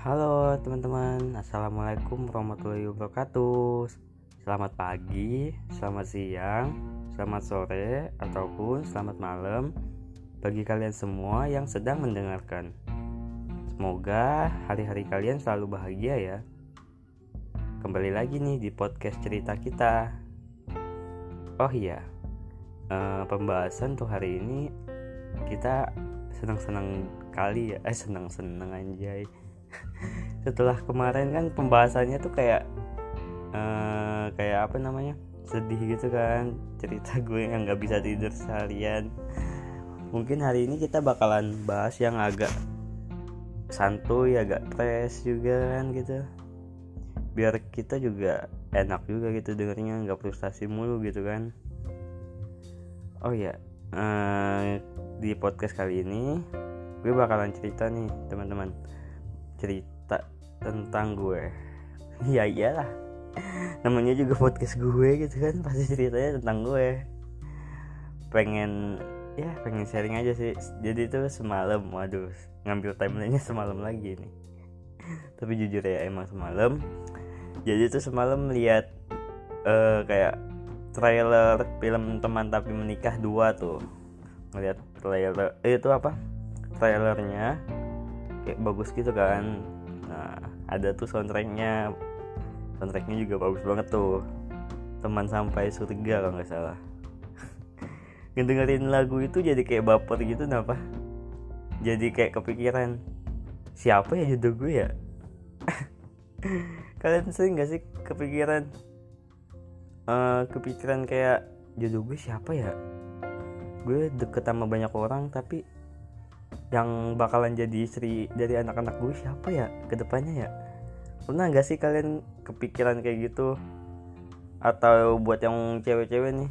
Halo teman-teman, Assalamualaikum warahmatullahi wabarakatuh. Selamat pagi, selamat siang, selamat sore, ataupun selamat malam Bagi kalian semua yang sedang mendengarkan. Semoga hari-hari kalian selalu bahagia ya. Kembali lagi nih di podcast cerita kita. Oh iya, uh, pembahasan tuh hari ini kita senang-senang kali ya. Eh senang-senang anjay setelah kemarin kan pembahasannya tuh kayak uh, kayak apa namanya sedih gitu kan. Cerita gue yang nggak bisa tidur seharian. Mungkin hari ini kita bakalan bahas yang agak santuy agak fresh juga kan gitu. Biar kita juga enak juga gitu dengernya nggak frustasi mulu gitu kan. Oh ya uh, di podcast kali ini gue bakalan cerita nih teman-teman cerita tentang gue. Ya iyalah. Namanya juga podcast gue gitu kan pasti ceritanya tentang gue. Pengen ya pengen sharing aja sih. Jadi itu semalam waduh ngambil timelinenya semalam lagi nih. Tapi jujur ya emang semalam. Jadi itu semalam lihat uh, kayak trailer film teman tapi menikah dua tuh. Ngeliat trailer eh, itu apa? Trailernya kayak bagus gitu kan. Nah ada tuh soundtracknya. Soundtracknya juga bagus banget tuh. Teman sampai surga kalau nggak salah. Ngedengerin lagu itu jadi kayak baper gitu kenapa? Jadi kayak kepikiran siapa ya jodoh gue ya? Kalian sering gak sih kepikiran uh, kepikiran kayak jodoh gue siapa ya? Gue deket sama banyak orang tapi yang bakalan jadi istri dari anak-anak gue siapa ya? Ke depannya ya? Pernah gak sih kalian kepikiran kayak gitu? Atau buat yang cewek-cewek nih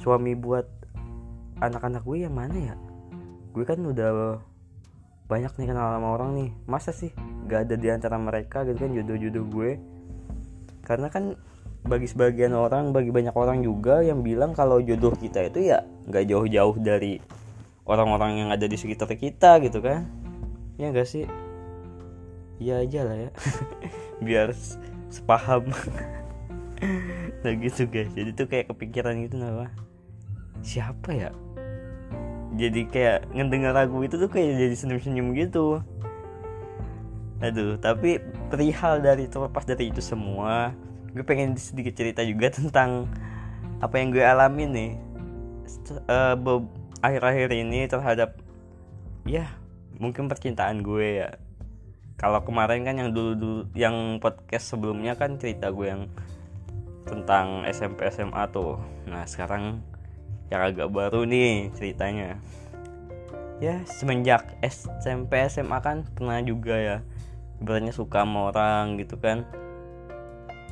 suami buat anak-anak gue yang mana ya? Gue kan udah banyak nih kenal sama orang nih. Masa sih gak ada di antara mereka gitu kan jodoh-jodoh gue? Karena kan bagi sebagian orang bagi banyak orang juga yang bilang kalau jodoh kita itu ya nggak jauh-jauh dari orang-orang yang ada di sekitar kita gitu kan. Ya enggak sih? Ya aja lah ya. Biar sepaham. Nah gitu guys jadi tuh kayak kepikiran gitu apa? Siapa ya? Jadi kayak ngedengar lagu itu tuh kayak jadi senyum-senyum gitu. Aduh tapi perihal dari terlepas dari itu semua gue pengen sedikit cerita juga tentang apa yang gue alamin nih. Uh, akhir-akhir ini terhadap ya mungkin percintaan gue ya. Kalau kemarin kan yang dulu dulu yang podcast sebelumnya kan cerita gue yang tentang SMP SMA tuh. Nah sekarang yang agak baru nih ceritanya. Ya semenjak SMP SMA kan pernah juga ya ibaratnya suka sama orang gitu kan.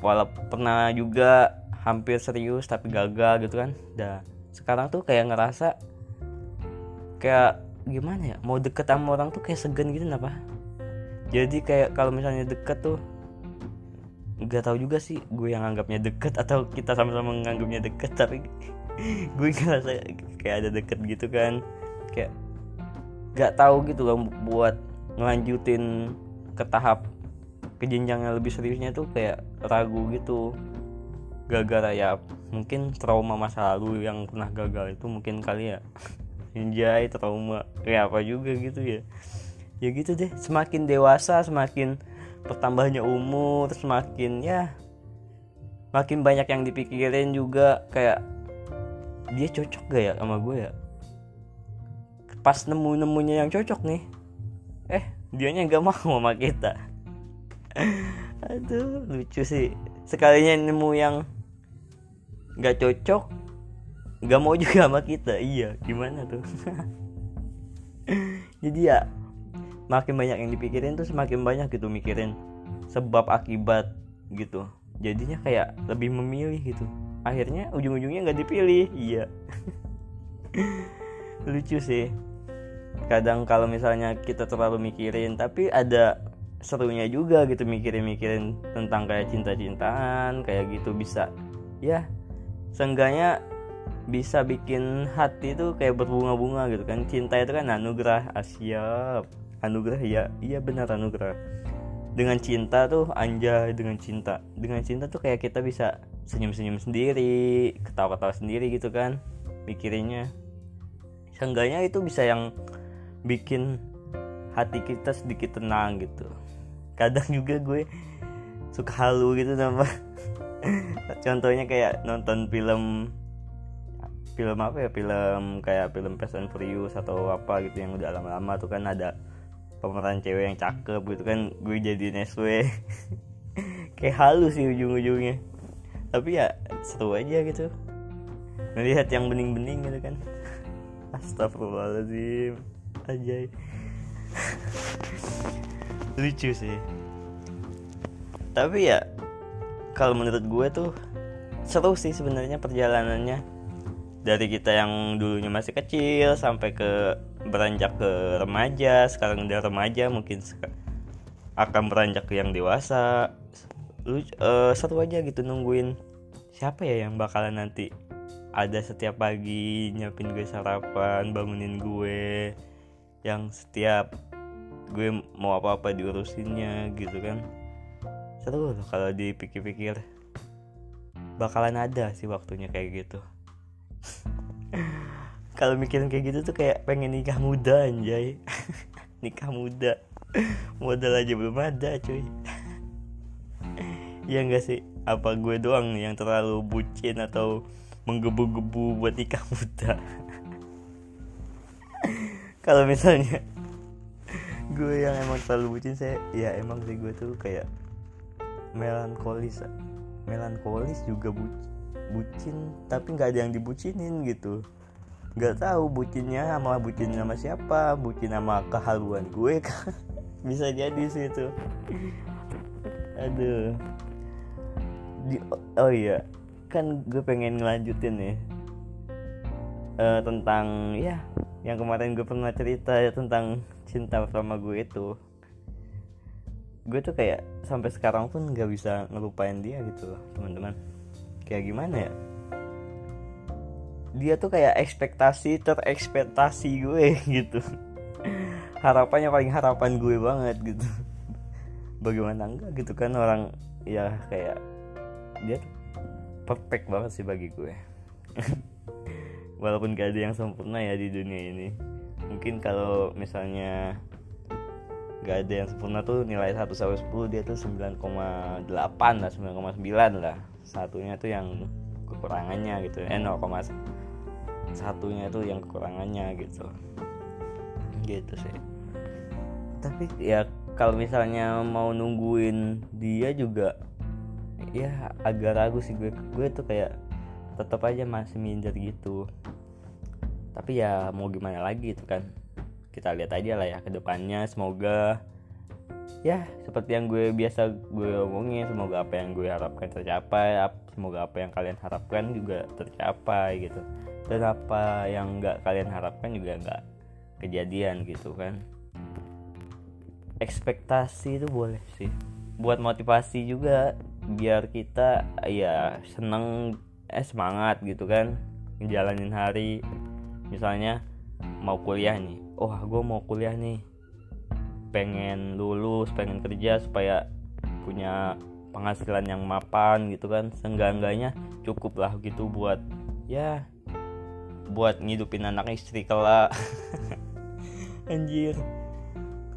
Walau pernah juga hampir serius tapi gagal gitu kan. Dah sekarang tuh kayak ngerasa kayak gimana ya? Mau deket sama orang tuh kayak segan gitu apa jadi kayak kalau misalnya deket tuh nggak tahu juga sih gue yang anggapnya deket atau kita sama-sama menganggapnya deket tapi gue ngerasa kayak ada deket gitu kan. Kayak nggak tahu gitu kan buat ngelanjutin ke tahap ke jenjang yang lebih seriusnya tuh kayak ragu gitu. Gara-gara ya mungkin trauma masa lalu yang pernah gagal itu mungkin kali ya Anjay trauma kayak apa juga gitu ya. Ya gitu deh. Semakin dewasa semakin bertambahnya umur semakin ya makin banyak yang dipikirin juga. Kayak dia cocok gak ya sama gue ya? Pas nemu nemunya yang cocok nih eh dianya nggak mau sama kita. Aduh lucu sih. Sekalinya nemu yang nggak cocok nggak mau juga sama kita iya. Gimana tuh? Jadi ya makin banyak yang dipikirin tuh semakin banyak gitu mikirin sebab akibat gitu. Jadinya kayak lebih memilih gitu. Akhirnya ujung-ujungnya nggak dipilih iya. Lucu sih. Kadang kalau misalnya kita terlalu mikirin tapi ada serunya juga gitu mikirin-mikirin tentang kayak cinta-cintaan kayak gitu bisa. Ya seenggaknya bisa bikin hati itu kayak berbunga-bunga gitu kan. Cinta itu kan anugerah. Asyap ah, anugerah ya iya benar anugerah. Dengan cinta tuh anjay dengan cinta. Dengan cinta tuh kayak kita bisa senyum-senyum sendiri ketawa-ketawa sendiri gitu kan mikirinnya. Seenggaknya itu bisa yang bikin hati kita sedikit tenang gitu. Kadang juga gue suka halu gitu nama contohnya kayak nonton film film apa ya? Film kayak film Fast and Furious atau apa gitu yang udah lama-lama tuh kan ada pemeran cewek yang cakep gitu kan gue jadi SW kayak halus sih ujung-ujungnya. Tapi ya seru aja gitu. Melihat yang bening-bening gitu kan. Astagfirullahaladzim. Aja lucu sih. Tapi ya kalau menurut gue tuh seru sih sebenarnya perjalanannya dari kita yang dulunya masih kecil sampai ke beranjak ke remaja sekarang udah remaja mungkin akan beranjak ke yang dewasa. Lu uh, seru aja gitu nungguin. Siapa ya yang bakalan nanti ada setiap pagi nyiapin gue sarapan bangunin gue yang setiap gue mau apa-apa diurusinnya gitu kan? Seru loh kalau dipikir-pikir. Bakalan ada sih waktunya kayak gitu kalau mikirin kayak gitu tuh kayak pengen nikah muda anjay. Nikah muda. Modal aja belum ada cuy. Ya enggak sih? Apa gue doang yang terlalu bucin atau menggebu-gebu buat nikah muda? Kalau misalnya gue yang emang terlalu bucin saya ya emang sih gue tuh kayak melankolis melankolis juga bucin bucin tapi nggak ada yang dibucinin gitu. Nggak tahu bucinnya sama bucin sama siapa bucin sama kehaluan gue kan. Bisa jadi sih itu. Aduh. Di, oh iya kan gue pengen ngelanjutin nih uh, tentang ya yang kemarin gue pernah cerita ya tentang cinta pertama gue itu. Gue tuh kayak sampai sekarang pun nggak bisa ngelupain dia gitu teman-teman kayak gimana ya? Dia tuh kayak ekspektasi terekspektasi gue gitu. Harapannya paling harapan gue banget gitu. Bagaimana enggak gitu kan orang ya kayak dia tuh perfect banget sih bagi gue. Walaupun gak ada yang sempurna ya di dunia ini. Mungkin kalau misalnya gak ada yang sempurna tuh nilai 1 sampai 10 dia tuh 9,8 lah 9,9 lah satunya tuh yang kekurangannya gitu eh 0, satunya itu yang kekurangannya gitu. Gitu sih. Tapi ya kalau misalnya mau nungguin dia juga ya agak ragu sih gue. Gue tuh kayak tetap aja masih minder gitu. Tapi ya mau gimana lagi itu kan. Kita lihat aja lah ya ke depannya semoga ya. Seperti yang gue biasa gue omongin semoga apa yang gue harapkan tercapai semoga apa yang kalian harapkan juga tercapai gitu. Dan apa yang nggak kalian harapkan juga nggak kejadian gitu kan. Ekspektasi itu boleh sih. Buat motivasi juga biar kita ya seneng eh semangat gitu kan. Ngejalanin hari. Misalnya mau kuliah nih. Oh gue mau kuliah nih pengen lulus pengen kerja supaya punya penghasilan yang mapan gitu kan. Seenggak-enggaknya cukup lah gitu buat ya buat ngidupin anak istri kelak. Anjir.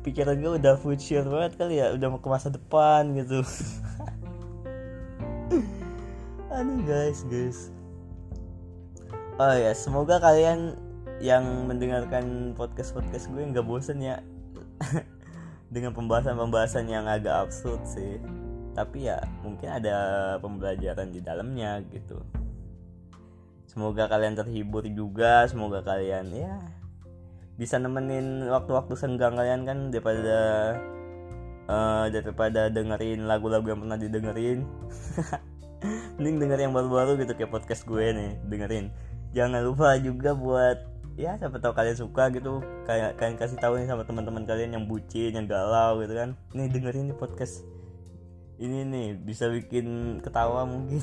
Pikiran gue udah future banget kali ya udah mau ke masa depan gitu. Aduh guys guys. Oh ya semoga kalian yang mendengarkan podcast podcast gue nggak bosen ya dengan pembahasan-pembahasan yang agak absurd sih. Tapi ya mungkin ada pembelajaran di dalamnya gitu. Semoga kalian terhibur juga semoga kalian ya bisa nemenin waktu-waktu senggang kalian kan daripada uh, daripada dengerin lagu-lagu yang pernah didengerin. Mending denger yang baru-baru gitu kayak podcast gue nih dengerin. Jangan lupa juga buat ya siapa tahu kalian suka gitu kayak kalian kasih tahu nih sama teman-teman kalian yang bucin yang galau gitu kan nih dengerin nih podcast ini nih bisa bikin ketawa mungkin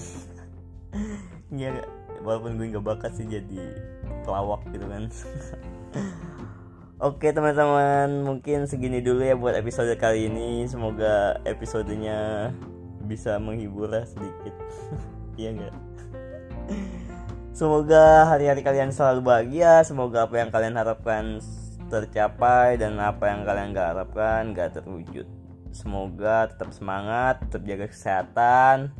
ya walaupun gue nggak bakat sih jadi pelawak gitu kan Oke teman-teman, mungkin segini dulu ya buat episode kali ini. Semoga episodenya bisa menghibur lah sedikit. Iya enggak? Semoga hari-hari kalian selalu bahagia. Semoga apa yang kalian harapkan tercapai dan apa yang kalian gak harapkan gak terwujud. Semoga tetap semangat, tetap jaga kesehatan.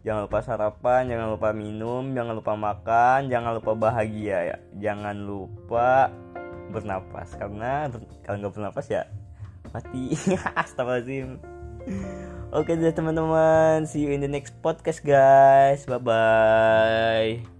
Jangan lupa sarapan, jangan lupa minum, jangan lupa makan, jangan lupa bahagia ya. Jangan lupa bernapas karena kalau nggak bernapas ya mati astagfirullahaladzim oke deh teman-teman see you in the next podcast guys bye bye